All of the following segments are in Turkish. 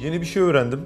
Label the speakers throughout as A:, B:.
A: Yeni bir şey öğrendim.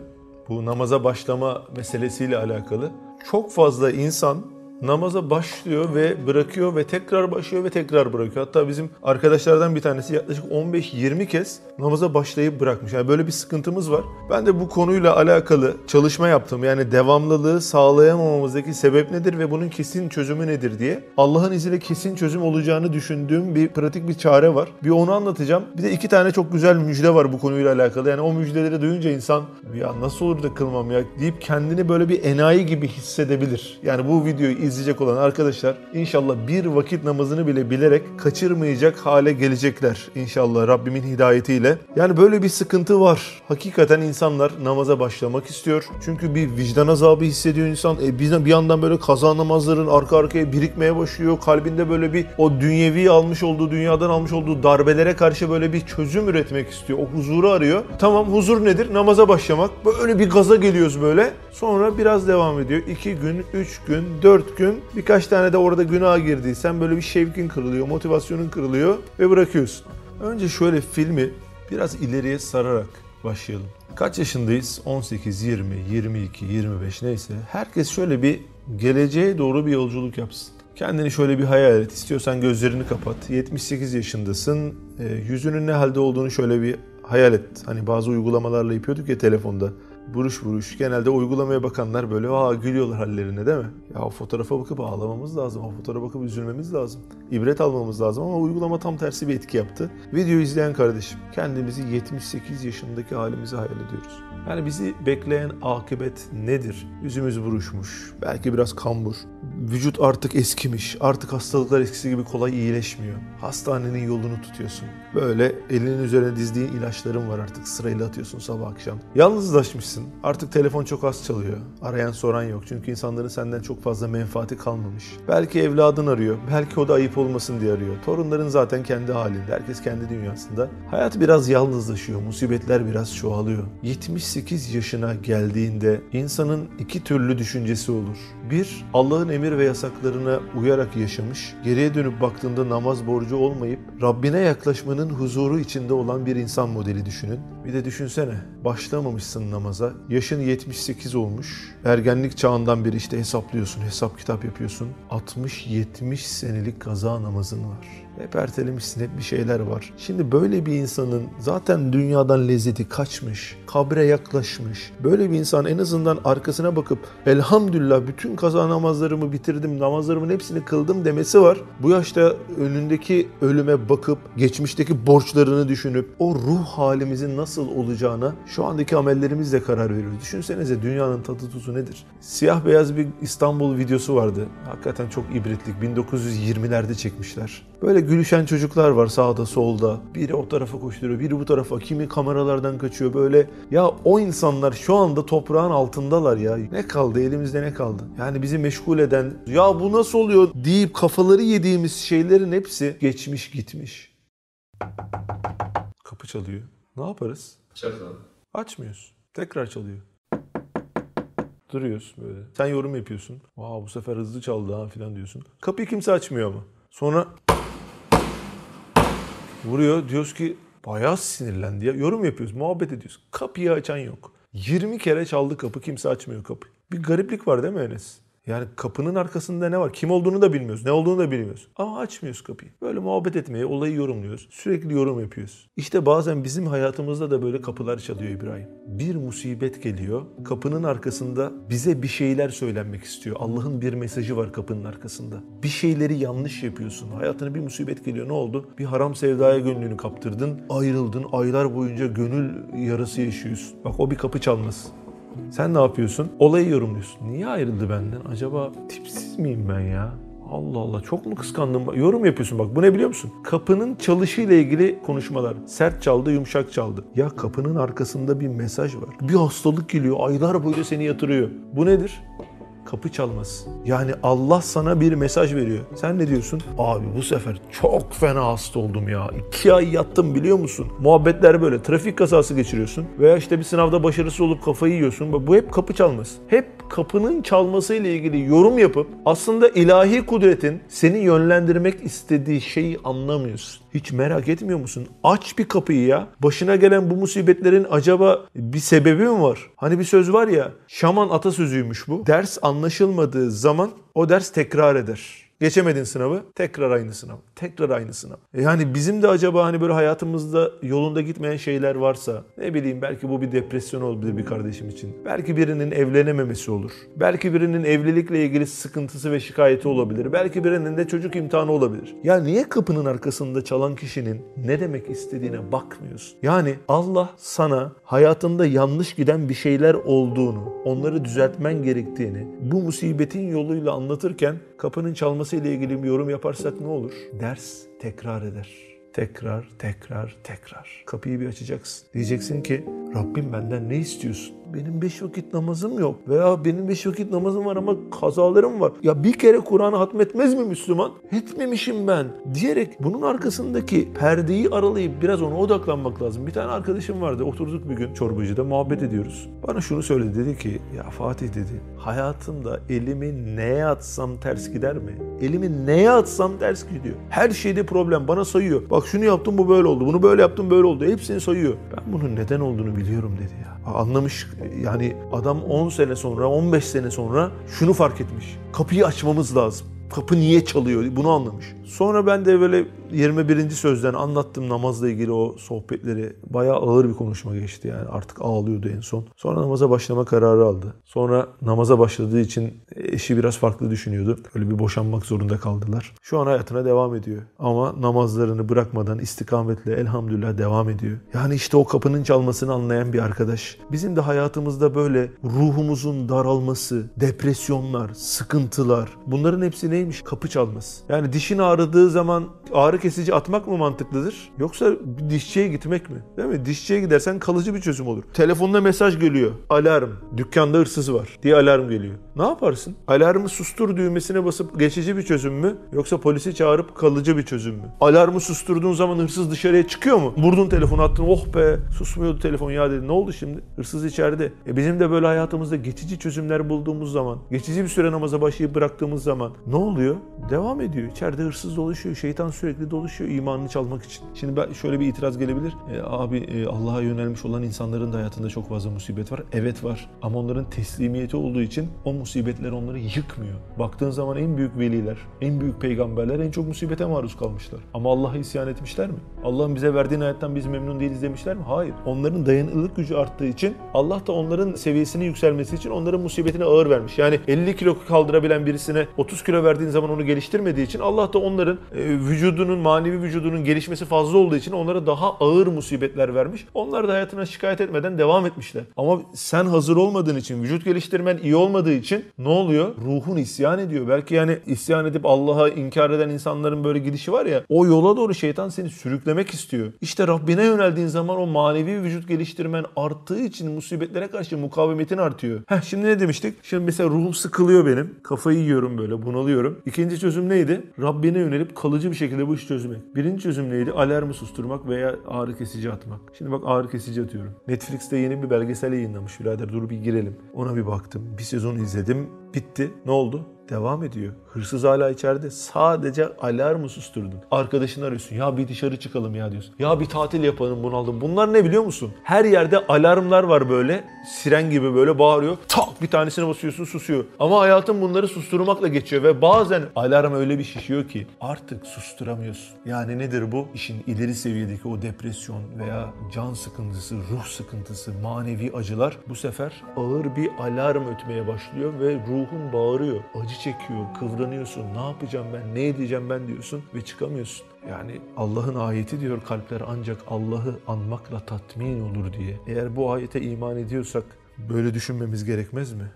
A: Bu namaza başlama meselesiyle alakalı. Çok fazla insan namaza başlıyor ve bırakıyor ve tekrar başlıyor ve tekrar bırakıyor. Hatta bizim arkadaşlardan bir tanesi yaklaşık 15-20 kez namaza başlayıp bırakmış. Yani böyle bir sıkıntımız var. Ben de bu konuyla alakalı çalışma yaptım. Yani devamlılığı sağlayamamamızdaki sebep nedir ve bunun kesin çözümü nedir diye. Allah'ın izniyle kesin çözüm olacağını düşündüğüm bir pratik bir çare var. Bir onu anlatacağım. Bir de iki tane çok güzel müjde var bu konuyla alakalı. Yani o müjdeleri duyunca insan ya nasıl olur da kılmam ya deyip kendini böyle bir enayi gibi hissedebilir. Yani bu videoyu izleyecek olan arkadaşlar inşallah bir vakit namazını bile bilerek kaçırmayacak hale gelecekler inşallah Rabbimin hidayetiyle. Yani böyle bir sıkıntı var. Hakikaten insanlar namaza başlamak istiyor. Çünkü bir vicdan azabı hissediyor insan. E bir, yandan böyle kaza namazların arka arkaya birikmeye başlıyor. Kalbinde böyle bir o dünyevi almış olduğu, dünyadan almış olduğu darbelere karşı böyle bir çözüm üretmek istiyor. O huzuru arıyor. Tamam huzur nedir? Namaza başlamak. Böyle bir gaza geliyoruz böyle. Sonra biraz devam ediyor. 2 gün, 3 gün, 4 gün birkaç tane de orada günah girdiysen böyle bir şevkin kırılıyor, motivasyonun kırılıyor ve bırakıyorsun. Önce şöyle filmi biraz ileriye sararak başlayalım. Kaç yaşındayız? 18, 20, 22, 25 neyse. Herkes şöyle bir geleceğe doğru bir yolculuk yapsın. Kendini şöyle bir hayal et. İstiyorsan gözlerini kapat. 78 yaşındasın. Yüzünün ne halde olduğunu şöyle bir hayal et. Hani bazı uygulamalarla yapıyorduk ya telefonda buruş buruş. Genelde uygulamaya bakanlar böyle aa gülüyorlar hallerine değil mi? Ya o fotoğrafa bakıp ağlamamız lazım. O fotoğrafa bakıp üzülmemiz lazım. İbret almamız lazım ama uygulama tam tersi bir etki yaptı. Video izleyen kardeşim kendimizi 78 yaşındaki halimizi hayal ediyoruz. Yani bizi bekleyen akıbet nedir? Yüzümüz buruşmuş, belki biraz kambur. Vücut artık eskimiş, artık hastalıklar eskisi gibi kolay iyileşmiyor. Hastanenin yolunu tutuyorsun. Böyle elinin üzerine dizdiğin ilaçların var artık sırayla atıyorsun sabah akşam. Yalnızlaşmışsın, artık telefon çok az çalıyor. Arayan soran yok çünkü insanların senden çok fazla menfaati kalmamış. Belki evladın arıyor, belki o da ayıp olmasın diye arıyor. Torunların zaten kendi halinde, herkes kendi dünyasında. Hayat biraz yalnızlaşıyor, musibetler biraz çoğalıyor. 78 yaşına geldiğinde insanın iki türlü düşüncesi olur. Bir, Allah'ın emir ve yasaklarına uyarak yaşamış, geriye dönüp baktığında namaz borcu olmayıp Rabbine yaklaşmanın huzuru içinde olan bir insan modeli düşünün. Bir de düşünsene, başlamamışsın namaza, yaşın 78 olmuş, ergenlik çağından beri işte hesaplıyorsun, hesap kitap yapıyorsun. 60-70 senelik kaza namazın var. Hep ertelemişsin, hep bir şeyler var. Şimdi böyle bir insanın zaten dünyadan lezzeti kaçmış, kabre yaklaşmış. Böyle bir insan en azından arkasına bakıp elhamdülillah bütün kaza namazlarımı bitirdim, namazlarımın hepsini kıldım demesi var. Bu yaşta önündeki ölüme bakıp, geçmişteki borçlarını düşünüp, o ruh halimizin nasıl olacağına şu andaki amellerimizle karar veriyoruz. Düşünsenize dünyanın tadı tuzu nedir? Siyah beyaz bir İstanbul videosu vardı. Hakikaten çok ibretlik. 1920'lerde çekmişler. Böyle gülüşen çocuklar var sağda solda. Biri o tarafa koşturuyor, biri bu tarafa. Kimi kameralardan kaçıyor böyle. Ya o insanlar şu anda toprağın altındalar ya. Ne kaldı elimizde ne kaldı? Yani bizi meşgul eden ya bu nasıl oluyor deyip kafaları yediğimiz şeylerin hepsi geçmiş gitmiş. Kapı çalıyor. Ne yaparız?
B: Çakalım.
A: Açmıyoruz. Tekrar çalıyor. Duruyoruz böyle. Sen yorum yapıyorsun. Aa bu sefer hızlı çaldı ha falan diyorsun. Kapıyı kimse açmıyor ama. Sonra vuruyor. Diyoruz ki bayağı sinirlendi ya. Yorum yapıyoruz. Muhabbet ediyoruz. Kapıyı açan yok. 20 kere çaldı kapı. Kimse açmıyor kapıyı. Bir gariplik var değil mi Enes? Yani kapının arkasında ne var? Kim olduğunu da bilmiyoruz. Ne olduğunu da bilmiyoruz. Ama açmıyoruz kapıyı. Böyle muhabbet etmeye, olayı yorumluyoruz. Sürekli yorum yapıyoruz. İşte bazen bizim hayatımızda da böyle kapılar çalıyor İbrahim. Bir musibet geliyor. Kapının arkasında bize bir şeyler söylenmek istiyor. Allah'ın bir mesajı var kapının arkasında. Bir şeyleri yanlış yapıyorsun. Hayatına bir musibet geliyor. Ne oldu? Bir haram sevdaya gönlünü kaptırdın. Ayrıldın. Aylar boyunca gönül yarası yaşıyorsun. Bak o bir kapı çalması. Sen ne yapıyorsun? Olayı yorumluyorsun. Niye ayrıldı benden? Acaba tipsiz miyim ben ya? Allah Allah çok mu kıskandım? Yorum yapıyorsun bak bu ne biliyor musun? Kapının çalışıyla ilgili konuşmalar. Sert çaldı, yumuşak çaldı. Ya kapının arkasında bir mesaj var. Bir hastalık geliyor, aylar boyunca seni yatırıyor. Bu nedir? Kapı çalması. Yani Allah sana bir mesaj veriyor. Sen ne diyorsun? Abi bu sefer çok fena hasta oldum ya. İki ay yattım biliyor musun? Muhabbetler böyle. Trafik kazası geçiriyorsun. Veya işte bir sınavda başarısız olup kafayı yiyorsun. Bu hep kapı çalması. Hep kapının çalması ile ilgili yorum yapıp aslında ilahi kudretin seni yönlendirmek istediği şeyi anlamıyorsun. Hiç merak etmiyor musun? Aç bir kapıyı ya. Başına gelen bu musibetlerin acaba bir sebebi mi var? Hani bir söz var ya, şaman atasözüymüş bu. Ders anlaşılmadığı zaman o ders tekrar eder. Geçemedin sınavı, tekrar aynı sınav. Tekrar aynı sınav. E Yani bizim de acaba hani böyle hayatımızda yolunda gitmeyen şeyler varsa, ne bileyim belki bu bir depresyon olabilir bir kardeşim için. Belki birinin evlenememesi olur. Belki birinin evlilikle ilgili sıkıntısı ve şikayeti olabilir. Belki birinin de çocuk imtihanı olabilir. Ya niye kapının arkasında çalan kişinin ne demek istediğine bakmıyorsun? Yani Allah sana hayatında yanlış giden bir şeyler olduğunu, onları düzeltmen gerektiğini bu musibetin yoluyla anlatırken kapının çalması ile ilgili bir yorum yaparsak ne olur? Ders tekrar eder. Tekrar, tekrar, tekrar. Kapıyı bir açacaksın. Diyeceksin ki Rabbim benden ne istiyorsun? Benim beş vakit namazım yok. Veya benim beş vakit namazım var ama kazalarım var. Ya bir kere Kur'an'ı hatmetmez mi Müslüman? Etmemişim ben. Diyerek bunun arkasındaki perdeyi aralayıp biraz ona odaklanmak lazım. Bir tane arkadaşım vardı. Oturduk bir gün çorbacıda muhabbet ediyoruz. Bana şunu söyledi. Dedi ki ya Fatih dedi hayatımda elimi neye atsam ters gider mi? Elimi neye atsam ters gidiyor. Her şeyde problem. Bana sayıyor. Bak şunu yaptım bu böyle oldu. Bunu böyle yaptım böyle oldu. Hepsini sayıyor. Ben bunun neden olduğunu biliyorum dedi ya. Anlamış yani adam 10 sene sonra 15 sene sonra şunu fark etmiş. Kapıyı açmamız lazım. Kapı niye çalıyor bunu anlamış. Sonra ben de böyle 21. sözden anlattım namazla ilgili o sohbetleri. Bayağı ağır bir konuşma geçti yani artık ağlıyordu en son. Sonra namaza başlama kararı aldı. Sonra namaza başladığı için eşi biraz farklı düşünüyordu. Öyle bir boşanmak zorunda kaldılar. Şu an hayatına devam ediyor. Ama namazlarını bırakmadan istikametle elhamdülillah devam ediyor. Yani işte o kapının çalmasını anlayan bir arkadaş. Bizim de hayatımızda böyle ruhumuzun daralması, depresyonlar, sıkıntılar bunların hepsi neymiş? Kapı çalması. Yani dişin ağrıdığı zaman ağrı kesici atmak mı mantıklıdır? Yoksa dişçiye gitmek mi? Değil mi? Dişçiye gidersen kalıcı bir çözüm olur. Telefonda mesaj geliyor. Alarm. Dükkanda hırsız var diye alarm geliyor. Ne yaparsın? Alarmı sustur düğmesine basıp geçici bir çözüm mü? Yoksa polisi çağırıp kalıcı bir çözüm mü? Alarmı susturduğun zaman hırsız dışarıya çıkıyor mu? Vurdun telefonu attın oh be susmuyordu telefon ya dedi. Ne oldu şimdi? Hırsız içeride. E bizim de böyle hayatımızda geçici çözümler bulduğumuz zaman, geçici bir süre namaza başlayıp bıraktığımız zaman ne oluyor? Devam ediyor. İçeride hırsız dolaşıyor. Şeytan sürekli dolaşıyor imanını çalmak için. Şimdi ben şöyle bir itiraz gelebilir. E, abi e, Allah'a yönelmiş olan insanların da hayatında çok fazla musibet var. Evet var. Ama onların teslimiyeti olduğu için o musibetler onları yıkmıyor. Baktığın zaman en büyük veliler, en büyük peygamberler en çok musibete maruz kalmışlar. Ama Allah'a isyan etmişler mi? Allah'ın bize verdiğin hayattan biz memnun değiliz demişler mi? Hayır. Onların dayanıklılık gücü arttığı için Allah da onların seviyesinin yükselmesi için onların musibetine ağır vermiş. Yani 50 kilo kaldırabilen birisine 30 kilo verdiğin zaman onu geliştirmediği için Allah da onların e, vücudunun, manevi vücudunun gelişmesi fazla olduğu için onlara daha ağır musibetler vermiş. Onlar da hayatına şikayet etmeden devam etmişler. Ama sen hazır olmadığın için, vücut geliştirmen iyi olmadığı için ne oluyor? Ruhun isyan ediyor. Belki yani isyan edip Allah'a inkar eden insanların böyle gidişi var ya, o yola doğru şeytan seni sürüklemek istiyor. İşte Rabbine yöneldiğin zaman o manevi vücut geliştirmen arttığı için musibetlere karşı mukavemetin artıyor. Heh şimdi ne demiştik? Şimdi mesela ruhum sıkılıyor benim. Kafayı yiyorum böyle, bunalıyorum. İkinci çözüm neydi? Rabbine yönelip kalıcı bir şekilde bu işi çözmek. Birinci çözüm neydi? Alarmı susturmak veya ağrı kesici atmak. Şimdi bak ağrı kesici atıyorum. Netflix'te yeni bir belgesel yayınlamış birader. Dur bir girelim. Ona bir baktım. Bir sezon izledim. Bitti. Ne oldu? Devam ediyor. Hırsız hala içeride. Sadece alarmı susturdun. Arkadaşını arıyorsun. Ya bir dışarı çıkalım ya diyorsun. Ya bir tatil yapalım bunaldım. Bunlar ne biliyor musun? Her yerde alarmlar var böyle. Siren gibi böyle bağırıyor. Tak bir tanesine basıyorsun susuyor. Ama hayatın bunları susturmakla geçiyor ve bazen alarm öyle bir şişiyor ki artık susturamıyorsun. Yani nedir bu? İşin ileri seviyedeki o depresyon veya can sıkıntısı, ruh sıkıntısı, manevi acılar bu sefer ağır bir alarm ötmeye başlıyor ve ruhun bağırıyor. Acı çekiyor, kıvranıyorsun. Ne yapacağım ben, ne edeceğim ben diyorsun ve çıkamıyorsun. Yani Allah'ın ayeti diyor kalpler ancak Allah'ı anmakla tatmin olur diye. Eğer bu ayete iman ediyorsak böyle düşünmemiz gerekmez mi?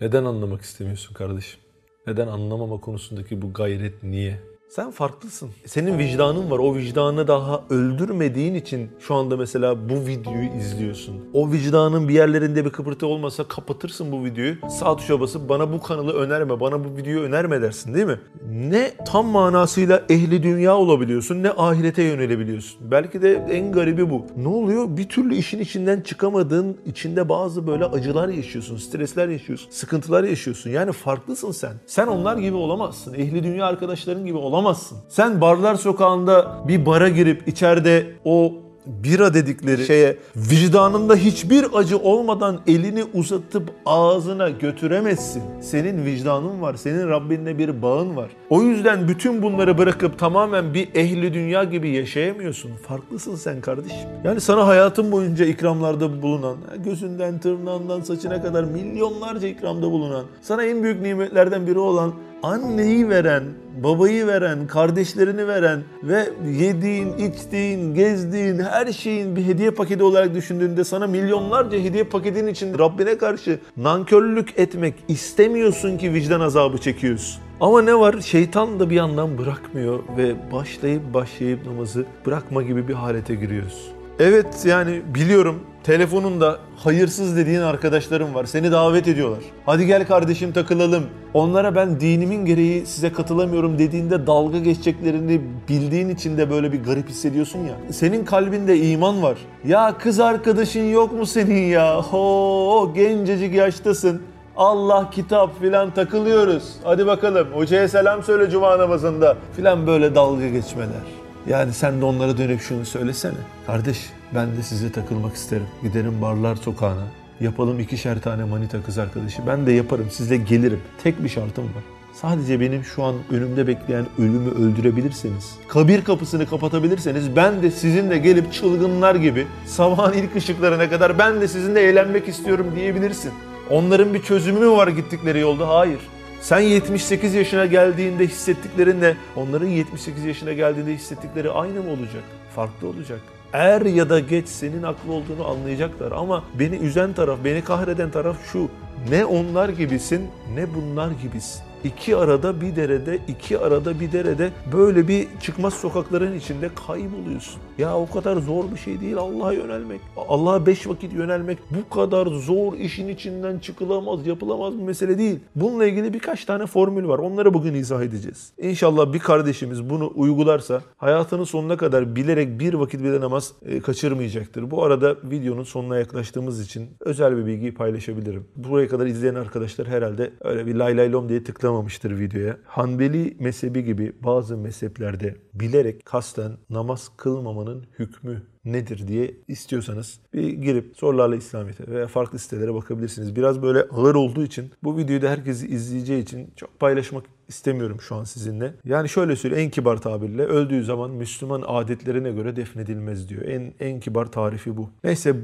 A: Neden anlamak istemiyorsun kardeşim? Neden anlamama konusundaki bu gayret niye? Sen farklısın. Senin vicdanın var. O vicdanı daha öldürmediğin için şu anda mesela bu videoyu izliyorsun. O vicdanın bir yerlerinde bir kıpırtı olmasa kapatırsın bu videoyu. Sağ tuşa basıp bana bu kanalı önerme, bana bu videoyu önerme dersin değil mi? Ne tam manasıyla ehli dünya olabiliyorsun ne ahirete yönelebiliyorsun. Belki de en garibi bu. Ne oluyor? Bir türlü işin içinden çıkamadığın, içinde bazı böyle acılar yaşıyorsun, stresler yaşıyorsun, sıkıntılar yaşıyorsun. Yani farklısın sen. Sen onlar gibi olamazsın. Ehli dünya arkadaşların gibi olamazsın. Sen barlar sokağında bir bara girip içeride o bira dedikleri şeye vicdanında hiçbir acı olmadan elini uzatıp ağzına götüremezsin. Senin vicdanın var, senin Rabbinle bir bağın var. O yüzden bütün bunları bırakıp tamamen bir ehli dünya gibi yaşayamıyorsun. Farklısın sen kardeşim. Yani sana hayatın boyunca ikramlarda bulunan, gözünden, tırnağından, saçına kadar milyonlarca ikramda bulunan, sana en büyük nimetlerden biri olan anneyi veren, babayı veren, kardeşlerini veren ve yediğin, içtiğin, gezdiğin her şeyin bir hediye paketi olarak düşündüğünde sana milyonlarca hediye paketin için Rabbine karşı nankörlük etmek istemiyorsun ki vicdan azabı çekiyorsun. Ama ne var? Şeytan da bir yandan bırakmıyor ve başlayıp başlayıp namazı bırakma gibi bir halete giriyoruz. Evet yani biliyorum telefonunda hayırsız dediğin arkadaşlarım var. Seni davet ediyorlar. Hadi gel kardeşim takılalım. Onlara ben dinimin gereği size katılamıyorum dediğinde dalga geçeceklerini bildiğin için de böyle bir garip hissediyorsun ya. Senin kalbinde iman var. Ya kız arkadaşın yok mu senin ya? Ho gencecik yaştasın. Allah kitap filan takılıyoruz. Hadi bakalım hocaya selam söyle cuma namazında filan böyle dalga geçmeler. Yani sen de onlara dönüp şunu söylesene. Kardeş ben de size takılmak isterim. Giderim barlar sokağına. Yapalım ikişer tane manita kız arkadaşı. Ben de yaparım sizle gelirim. Tek bir şartım var. Sadece benim şu an önümde bekleyen ölümü öldürebilirseniz, kabir kapısını kapatabilirseniz ben de sizinle gelip çılgınlar gibi sabahın ilk ışıklarına kadar ben de sizinle eğlenmek istiyorum diyebilirsin. Onların bir çözümü mü var gittikleri yolda? Hayır. Sen 78 yaşına geldiğinde hissettiklerinle onların 78 yaşına geldiğinde hissettikleri aynı mı olacak? Farklı olacak. Er ya da geç senin haklı olduğunu anlayacaklar ama beni üzen taraf, beni kahreden taraf şu. Ne onlar gibisin ne bunlar gibisin. İki arada bir derede, iki arada bir derede böyle bir çıkmaz sokakların içinde kayboluyorsun. Ya o kadar zor bir şey değil Allah'a yönelmek. Allah'a beş vakit yönelmek bu kadar zor işin içinden çıkılamaz, yapılamaz bir mesele değil. Bununla ilgili birkaç tane formül var. Onları bugün izah edeceğiz. İnşallah bir kardeşimiz bunu uygularsa hayatının sonuna kadar bilerek bir vakit bile namaz e, kaçırmayacaktır. Bu arada videonun sonuna yaklaştığımız için özel bir bilgiyi paylaşabilirim. Buraya kadar izleyen arkadaşlar herhalde öyle bir lay lay lom diye tıklamamıştır videoya. Hanbeli mezhebi gibi bazı mezheplerde bilerek kasten namaz kılmamanın hükmü nedir diye istiyorsanız bir girip sorularla İslamiyet'e veya farklı sitelere bakabilirsiniz. Biraz böyle ağır olduğu için bu videoyu da herkes izleyeceği için çok paylaşmak istemiyorum şu an sizinle. Yani şöyle söyleyeyim en kibar tabirle öldüğü zaman Müslüman adetlerine göre defnedilmez diyor. En en kibar tarifi bu. Neyse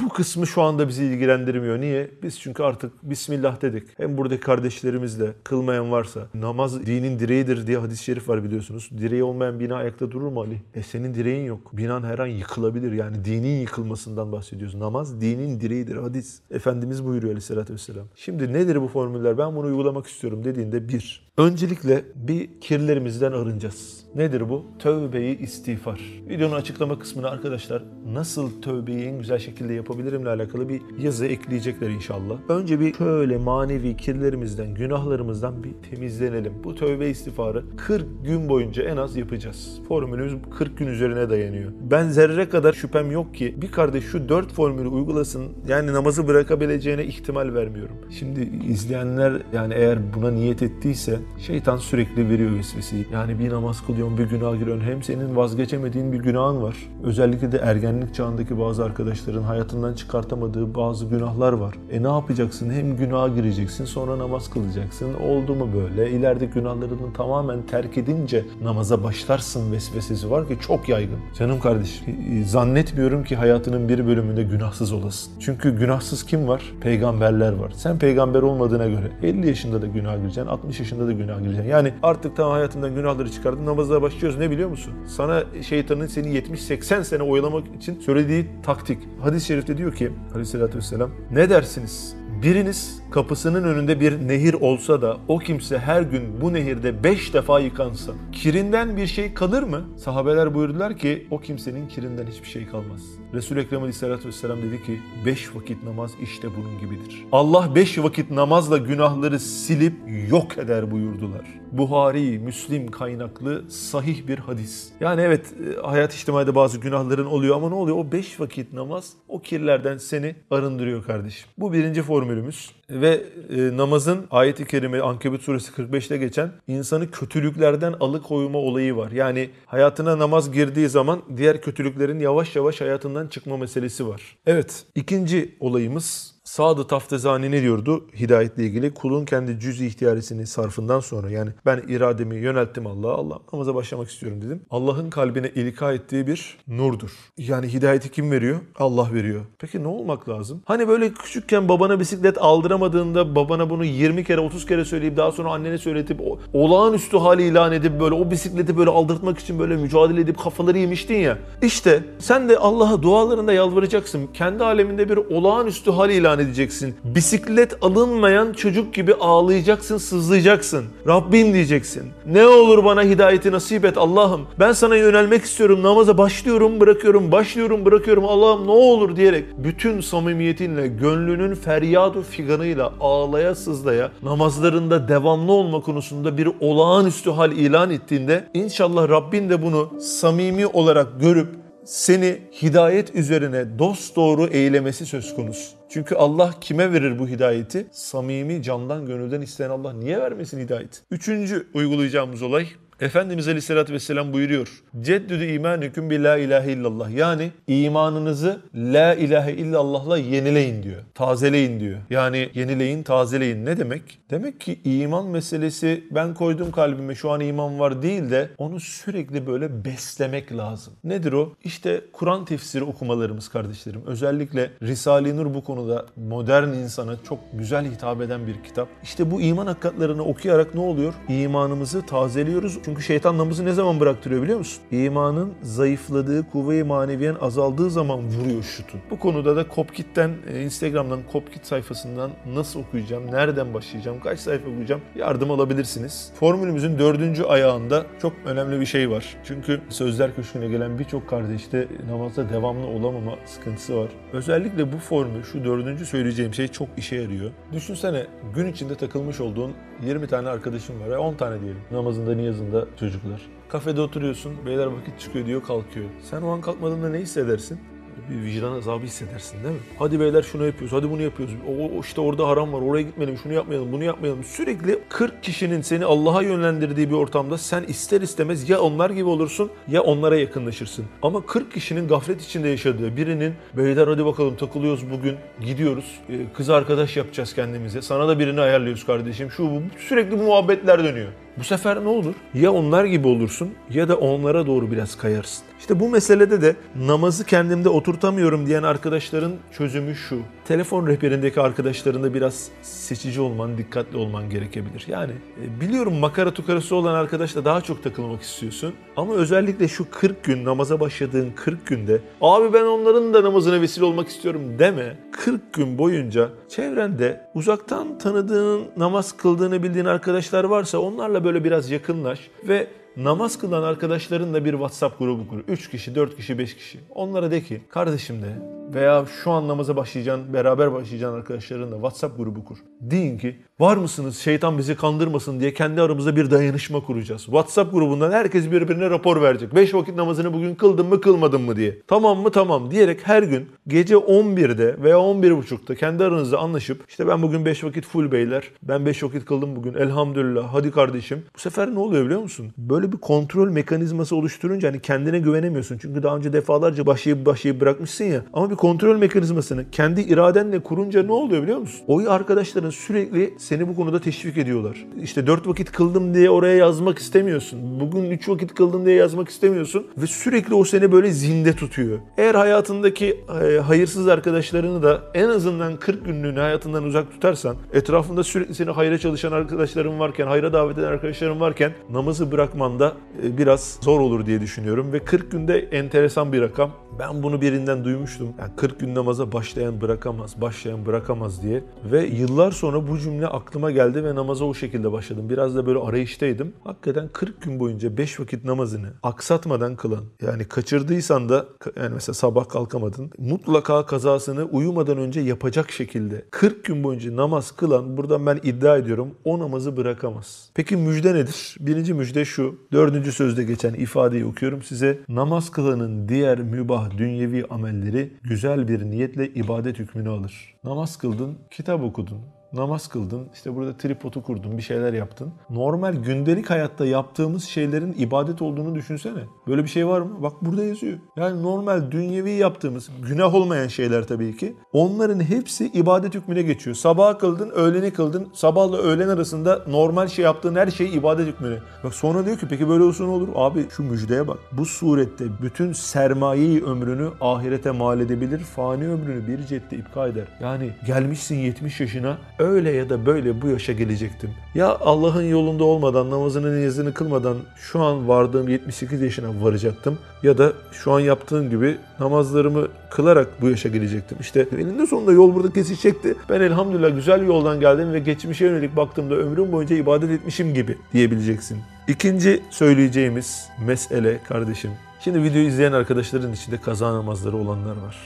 A: bu kısmı şu anda bizi ilgilendirmiyor. Niye? Biz çünkü artık Bismillah dedik. Hem buradaki kardeşlerimiz de kılmayan varsa namaz dinin direğidir diye hadis-i şerif var biliyorsunuz. Direği olmayan bina ayakta durur mu Ali? E senin direğin yok. Binan her an yıkılabilir. Yani dinin yıkılmasından bahsediyoruz. Namaz dinin direğidir. Hadis. Efendimiz buyuruyor aleyhissalatü vesselam. Şimdi nedir bu formüller? Ben bunu uygulamak istiyorum dediğinde bir. Öncelikle bir kirlerimizden arınacağız. Nedir bu? Tövbeyi istiğfar. Videonun açıklama kısmına arkadaşlar nasıl tövbeyi en güzel şekilde yapabilirimle alakalı bir yazı ekleyecekler inşallah. Önce bir şöyle manevi kirlerimizden, günahlarımızdan bir temizlenelim. Bu tövbe istiğfarı 40 gün boyunca en az yapacağız. Formülümüz 40 gün üzerine dayanıyor. Ben zerre kadar şüphem yok ki bir kardeş şu 4 formülü uygulasın yani namazı bırakabileceğine ihtimal vermiyorum. Şimdi izleyenler yani eğer buna niyet ettiyse şeytan sürekli veriyor vesveseyi. Yani bir namaz kılıyorsun, bir günah giriyorsun. Hem senin vazgeçemediğin bir günahın var. Özellikle de ergenlik çağındaki bazı arkadaşların hayatından çıkartamadığı bazı günahlar var. E ne yapacaksın? Hem günaha gireceksin, sonra namaz kılacaksın. Oldu mu böyle? İleride günahlarını tamamen terk edince namaza başlarsın vesvesesi var ki çok yaygın. Canım kardeşim, zannetmiyorum ki hayatının bir bölümünde günahsız olasın. Çünkü günahsız kim var? Peygamberler var. Sen peygamber olmadığına göre 50 yaşında da günah gireceksin, 60 yaşında da günah gireceksin. Yani artık tam hayatından günahları çıkardın, namaza başlıyoruz. Ne biliyor musun? Sana şeytanın seni 70-80 sene oyalamak için söylediği taktik. Hadis-i şerifte diyor ki aleyhissalatü vesselam ne dersiniz? Biriniz kapısının önünde bir nehir olsa da o kimse her gün bu nehirde beş defa yıkansa kirinden bir şey kalır mı? Sahabeler buyurdular ki o kimsenin kirinden hiçbir şey kalmaz. Resul-i Ekrem Aleyhisselatü Vesselam dedi ki beş vakit namaz işte bunun gibidir. Allah beş vakit namazla günahları silip yok eder buyurdular. Buhari, Müslim kaynaklı sahih bir hadis. Yani evet e, hayat içtimaide bazı günahların oluyor ama ne oluyor? O beş vakit namaz o kirlerden seni arındırıyor kardeşim. Bu birinci formülümüz ve e, namazın ayet-i kerime Ankebut suresi 45'te geçen insanı kötülüklerden alıkoyma olayı var. Yani hayatına namaz girdiği zaman diğer kötülüklerin yavaş yavaş hayatından çıkma meselesi var. Evet ikinci olayımız Sadı Taftezani ne diyordu hidayetle ilgili? Kulun kendi cüz ihtiyarisini sarfından sonra yani ben irademi yönelttim Allah'a. Allah namaza başlamak istiyorum dedim. Allah'ın kalbine ilka ettiği bir nurdur. Yani hidayeti kim veriyor? Allah veriyor. Peki ne olmak lazım? Hani böyle küçükken babana bisiklet aldıramadığında babana bunu 20 kere 30 kere söyleyip daha sonra annene söyletip o- olağanüstü hali ilan edip böyle o bisikleti böyle aldırtmak için böyle mücadele edip kafaları yemiştin ya. İşte sen de Allah'a dualarında yalvaracaksın. Kendi aleminde bir olağanüstü hal ilan edeceksin. Bisiklet alınmayan çocuk gibi ağlayacaksın, sızlayacaksın. Rabbim diyeceksin. Ne olur bana hidayeti nasip et Allah'ım. Ben sana yönelmek istiyorum. Namaza başlıyorum, bırakıyorum, başlıyorum, bırakıyorum. Allah'ım ne olur diyerek bütün samimiyetinle, gönlünün feryadu figanıyla ağlaya sızlaya namazlarında devamlı olma konusunda bir olağanüstü hal ilan ettiğinde inşallah Rabbin de bunu samimi olarak görüp seni hidayet üzerine dost doğru eylemesi söz konusu. Çünkü Allah kime verir bu hidayeti? Samimi, candan, gönülden isteyen Allah niye vermesin hidayeti? Üçüncü uygulayacağımız olay Efendimiz Aleyhisselatü Vesselam buyuruyor. Ceddüdü imanüküm bi la ilahe illallah. Yani imanınızı la ilahe illallah'la yenileyin diyor. Tazeleyin diyor. Yani yenileyin, tazeleyin. Ne demek? Demek ki iman meselesi ben koydum kalbime şu an iman var değil de onu sürekli böyle beslemek lazım. Nedir o? İşte Kur'an tefsiri okumalarımız kardeşlerim. Özellikle Risale-i Nur bu konuda modern insana çok güzel hitap eden bir kitap. İşte bu iman hakikatlerini okuyarak ne oluyor? İmanımızı tazeliyoruz. Çünkü şeytan namazı ne zaman bıraktırıyor biliyor musun? İmanın zayıfladığı, kuvve-i maneviyen azaldığı zaman vuruyor şutu. Bu konuda da Kopkit'ten, e, Instagram'dan Kopkit sayfasından nasıl okuyacağım, nereden başlayacağım, kaç sayfa okuyacağım yardım alabilirsiniz. Formülümüzün dördüncü ayağında çok önemli bir şey var. Çünkü Sözler Köşkü'ne gelen birçok kardeşte namazda devamlı olamama sıkıntısı var. Özellikle bu formül, şu dördüncü söyleyeceğim şey çok işe yarıyor. Düşünsene gün içinde takılmış olduğun 20 tane arkadaşın var ya 10 tane diyelim. Namazında, niyazında çocuklar. Kafede oturuyorsun, beyler vakit çıkıyor diyor kalkıyor. Sen o an kalkmadığında ne hissedersin? bir vicdan azabı hissedersin değil mi? Hadi beyler şunu yapıyoruz, hadi bunu yapıyoruz. O, o işte orada haram var, oraya gitmeyelim, şunu yapmayalım, bunu yapmayalım. Sürekli 40 kişinin seni Allah'a yönlendirdiği bir ortamda sen ister istemez ya onlar gibi olursun ya onlara yakınlaşırsın. Ama 40 kişinin gaflet içinde yaşadığı birinin beyler hadi bakalım takılıyoruz bugün, gidiyoruz, e, kız arkadaş yapacağız kendimize. Sana da birini ayarlıyoruz kardeşim. Şu bu sürekli bu muhabbetler dönüyor. Bu sefer ne olur? Ya onlar gibi olursun ya da onlara doğru biraz kayarsın. İşte bu meselede de namazı kendimde oturtamıyorum diyen arkadaşların çözümü şu. Telefon rehberindeki arkadaşlarında biraz seçici olman, dikkatli olman gerekebilir. Yani e, biliyorum makara tukarası olan arkadaşla daha çok takılmak istiyorsun. Ama özellikle şu 40 gün namaza başladığın 40 günde abi ben onların da namazına vesile olmak istiyorum deme. 40 gün boyunca çevrende uzaktan tanıdığın, namaz kıldığını bildiğin arkadaşlar varsa onlarla böyle biraz yakınlaş ve namaz kılan arkadaşlarınla bir WhatsApp grubu kur. 3 kişi, 4 kişi, 5 kişi. Onlara de ki kardeşim de veya şu an namaza başlayacağın, beraber başlayacağın arkadaşlarınla WhatsApp grubu kur. Deyin ki var mısınız şeytan bizi kandırmasın diye kendi aramızda bir dayanışma kuracağız. WhatsApp grubundan herkes birbirine rapor verecek. 5 vakit namazını bugün kıldın mı kılmadın mı diye. Tamam mı tamam diyerek her gün gece 11'de veya 11.30'da kendi aranızda anlaşıp işte ben bugün 5 vakit full beyler. Ben 5 vakit kıldım bugün elhamdülillah hadi kardeşim. Bu sefer ne oluyor biliyor musun? Böyle bir kontrol mekanizması oluşturunca hani kendine güvenemiyorsun. Çünkü daha önce defalarca başlayıp başlayıp bırakmışsın ya. Ama bir kontrol mekanizmasını kendi iradenle kurunca ne oluyor biliyor musun? O arkadaşların sürekli seni bu konuda teşvik ediyorlar. İşte 4 vakit kıldım diye oraya yazmak istemiyorsun. Bugün 3 vakit kıldım diye yazmak istemiyorsun. Ve sürekli o seni böyle zinde tutuyor. Eğer hayatındaki e, hayırsız arkadaşlarını da en azından 40 günlüğüne hayatından uzak tutarsan, etrafında sürekli seni hayra çalışan arkadaşların varken, hayra davet eden arkadaşların varken namazı bırakman anda e, biraz zor olur diye düşünüyorum. Ve 40 günde enteresan bir rakam. Ben bunu birinden duymuştum. Yani 40 gün namaza başlayan bırakamaz, başlayan bırakamaz diye. Ve yıllar sonra bu cümle aklıma geldi ve namaza o şekilde başladım. Biraz da böyle arayıştaydım. Hakikaten 40 gün boyunca 5 vakit namazını aksatmadan kılan. Yani kaçırdıysan da yani mesela sabah kalkamadın. Mutlaka kazasını uyumadan önce yapacak şekilde 40 gün boyunca namaz kılan buradan ben iddia ediyorum o namazı bırakamaz. Peki müjde nedir? Birinci müjde şu. Dördüncü sözde geçen ifadeyi okuyorum size. Namaz kılanın diğer mübah dünyevi amelleri güzel bir niyetle ibadet hükmünü alır. Namaz kıldın, kitap okudun, namaz kıldın, işte burada tripodu kurdun, bir şeyler yaptın. Normal gündelik hayatta yaptığımız şeylerin ibadet olduğunu düşünsene. Böyle bir şey var mı? Bak burada yazıyor. Yani normal dünyevi yaptığımız, günah olmayan şeyler tabii ki. Onların hepsi ibadet hükmüne geçiyor. Sabah kıldın, öğleni kıldın. Sabahla öğlen arasında normal şey yaptığın her şey ibadet hükmüne. Bak sonra diyor ki peki böyle olsa ne olur? Abi şu müjdeye bak. Bu surette bütün sermayeyi ömrünü ahirete mal edebilir. Fani ömrünü bir cette ipka eder. Yani gelmişsin 70 yaşına öyle ya da böyle bu yaşa gelecektim. Ya Allah'ın yolunda olmadan, namazını niyazını kılmadan şu an vardığım 78 yaşına varacaktım. Ya da şu an yaptığım gibi namazlarımı kılarak bu yaşa gelecektim. İşte eninde sonunda yol burada kesişecekti. Ben elhamdülillah güzel yoldan geldim ve geçmişe yönelik baktığımda ömrüm boyunca ibadet etmişim gibi diyebileceksin. İkinci söyleyeceğimiz mesele kardeşim. Şimdi videoyu izleyen arkadaşların içinde kaza namazları olanlar var.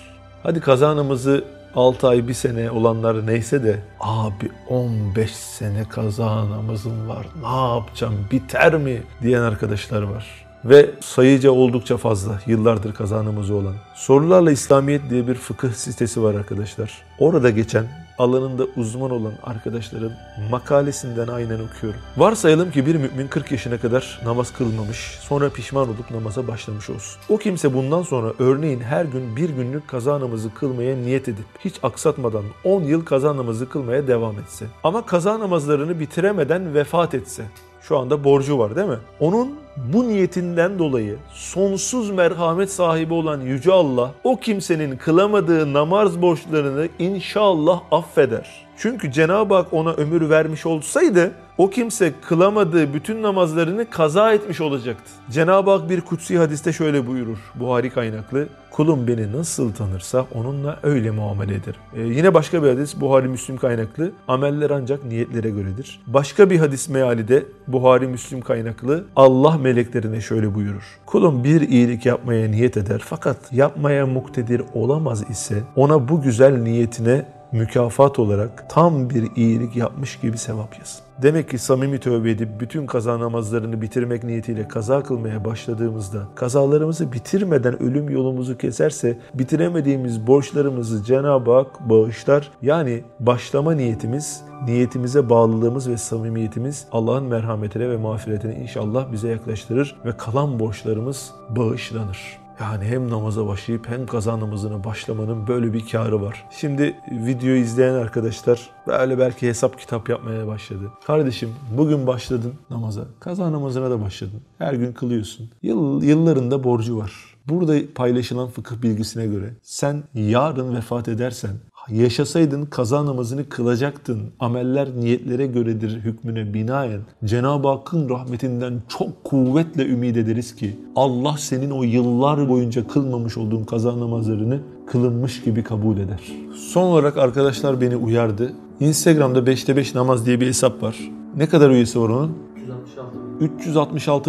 A: Hadi kaza namazı 6 ay, 1 sene olanlar neyse de abi 15 sene kaza namazım var ne yapacağım biter mi diyen arkadaşlar var. Ve sayıca oldukça fazla yıllardır kaza namazı olan. Sorularla İslamiyet diye bir fıkıh sitesi var arkadaşlar. Orada geçen alanında uzman olan arkadaşların makalesinden aynen okuyorum. Varsayalım ki bir mümin 40 yaşına kadar namaz kılmamış, sonra pişman olup namaza başlamış olsun. O kimse bundan sonra örneğin her gün bir günlük kaza namazı kılmaya niyet edip hiç aksatmadan 10 yıl kaza namazı kılmaya devam etse. Ama kaza namazlarını bitiremeden vefat etse. Şu anda borcu var değil mi? Onun bu niyetinden dolayı sonsuz merhamet sahibi olan Yüce Allah o kimsenin kılamadığı namaz borçlarını inşallah affeder. Çünkü Cenab-ı Hak ona ömür vermiş olsaydı o kimse kılamadığı bütün namazlarını kaza etmiş olacaktı. Cenab-ı Hak bir kutsi hadiste şöyle buyurur. Buhari kaynaklı. Kulum beni nasıl tanırsa onunla öyle muamele ederim. Ee, yine başka bir hadis Buhari Müslim kaynaklı. Ameller ancak niyetlere göredir. Başka bir hadis meali de Buhari Müslim kaynaklı. Allah meleklerine şöyle buyurur. Kulum bir iyilik yapmaya niyet eder fakat yapmaya muktedir olamaz ise ona bu güzel niyetine mükafat olarak tam bir iyilik yapmış gibi sevap yazın. Demek ki samimi tövbe edip bütün kaza namazlarını bitirmek niyetiyle kaza kılmaya başladığımızda kazalarımızı bitirmeden ölüm yolumuzu keserse bitiremediğimiz borçlarımızı Cenab-ı Hak bağışlar. Yani başlama niyetimiz, niyetimize bağlılığımız ve samimiyetimiz Allah'ın merhametine ve mağfiretine inşallah bize yaklaştırır ve kalan borçlarımız bağışlanır. Yani hem namaza başlayıp hem kaza namazına başlamanın böyle bir karı var. Şimdi videoyu izleyen arkadaşlar böyle belki hesap kitap yapmaya başladı. Kardeşim bugün başladın namaza. Kaza namazına da başladın. Her gün kılıyorsun. Yıl, yıllarında borcu var. Burada paylaşılan fıkıh bilgisine göre sen yarın vefat edersen yaşasaydın kaza namazını kılacaktın. Ameller niyetlere göredir hükmüne binaen. Cenab-ı Hakk'ın rahmetinden çok kuvvetle ümit ederiz ki Allah senin o yıllar boyunca kılmamış olduğun kaza namazlarını kılınmış gibi kabul eder. Son olarak arkadaşlar beni uyardı. Instagram'da 5'te 5 namaz diye bir hesap var. Ne kadar üyesi var onun? 366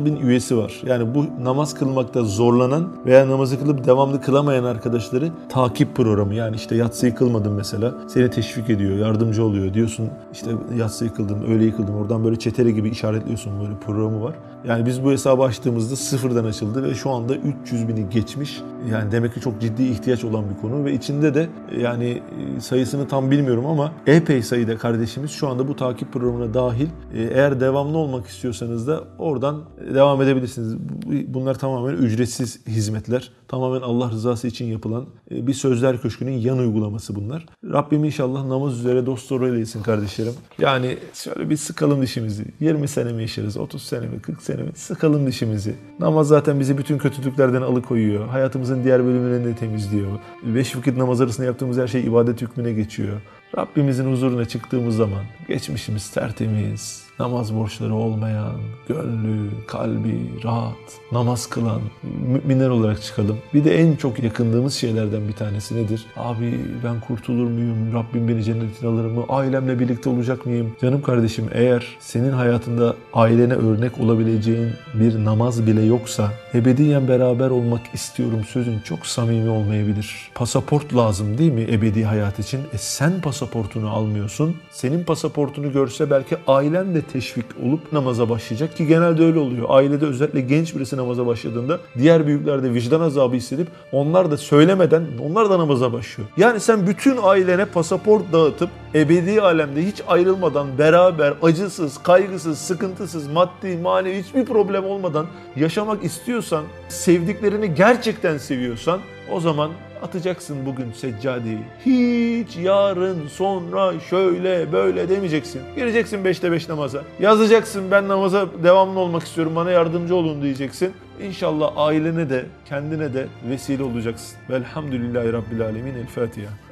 A: bin üyesi var. Yani bu namaz kılmakta zorlanan veya namazı kılıp devamlı kılamayan arkadaşları takip programı. Yani işte yatsıyı kılmadın mesela. Seni teşvik ediyor, yardımcı oluyor. Diyorsun işte yatsıyı kıldın, öğleyi kıldın. Oradan böyle çetere gibi işaretliyorsun böyle programı var. Yani biz bu hesabı açtığımızda sıfırdan açıldı ve şu anda 300 bini geçmiş. Yani demek ki çok ciddi ihtiyaç olan bir konu ve içinde de yani sayısını tam bilmiyorum ama epey sayıda kardeşimiz şu anda bu takip programına dahil. Eğer devamlı olmak istiyorsanız da oradan devam edebilirsiniz. Bunlar tamamen ücretsiz hizmetler. Tamamen Allah rızası için yapılan bir sözler köşkünün yan uygulaması bunlar. Rabbim inşallah namaz üzere dost doğru eylesin kardeşlerim. Yani şöyle bir sıkalım dişimizi. 20 sene mi yaşarız, 30 sene mi, 40 sene mi? Sıkalım dişimizi. Namaz zaten bizi bütün kötülüklerden alıkoyuyor. Hayatımızın diğer bölümlerini de temizliyor. Beş vakit namaz arasında yaptığımız her şey ibadet hükmüne geçiyor. Rabbimizin huzuruna çıktığımız zaman geçmişimiz tertemiz, namaz borçları olmayan, gönlü, kalbi rahat, namaz kılan müminler olarak çıkalım. Bir de en çok yakındığımız şeylerden bir tanesi nedir? Abi ben kurtulur muyum? Rabbim beni cennetin alır mı? Ailemle birlikte olacak mıyım? Canım kardeşim eğer senin hayatında ailene örnek olabileceğin bir namaz bile yoksa ebediyen beraber olmak istiyorum sözün çok samimi olmayabilir. Pasaport lazım değil mi ebedi hayat için? E sen pasaportunu almıyorsun. Senin pasaportunu görse belki ailen de teşvik olup namaza başlayacak ki genelde öyle oluyor. Ailede özellikle genç birisi namaza başladığında diğer büyükler de vicdan azabı hissedip onlar da söylemeden onlar da namaza başlıyor. Yani sen bütün ailene pasaport dağıtıp ebedi alemde hiç ayrılmadan beraber acısız, kaygısız, sıkıntısız, maddi, manevi hiçbir problem olmadan yaşamak istiyorsan, sevdiklerini gerçekten seviyorsan o zaman atacaksın bugün seccadeyi. Hiç yarın sonra şöyle böyle demeyeceksin. Gireceksin beşte beş namaza. Yazacaksın ben namaza devamlı olmak istiyorum bana yardımcı olun diyeceksin. İnşallah ailene de kendine de vesile olacaksın. Velhamdülillahi Rabbil Alemin. El Fatiha.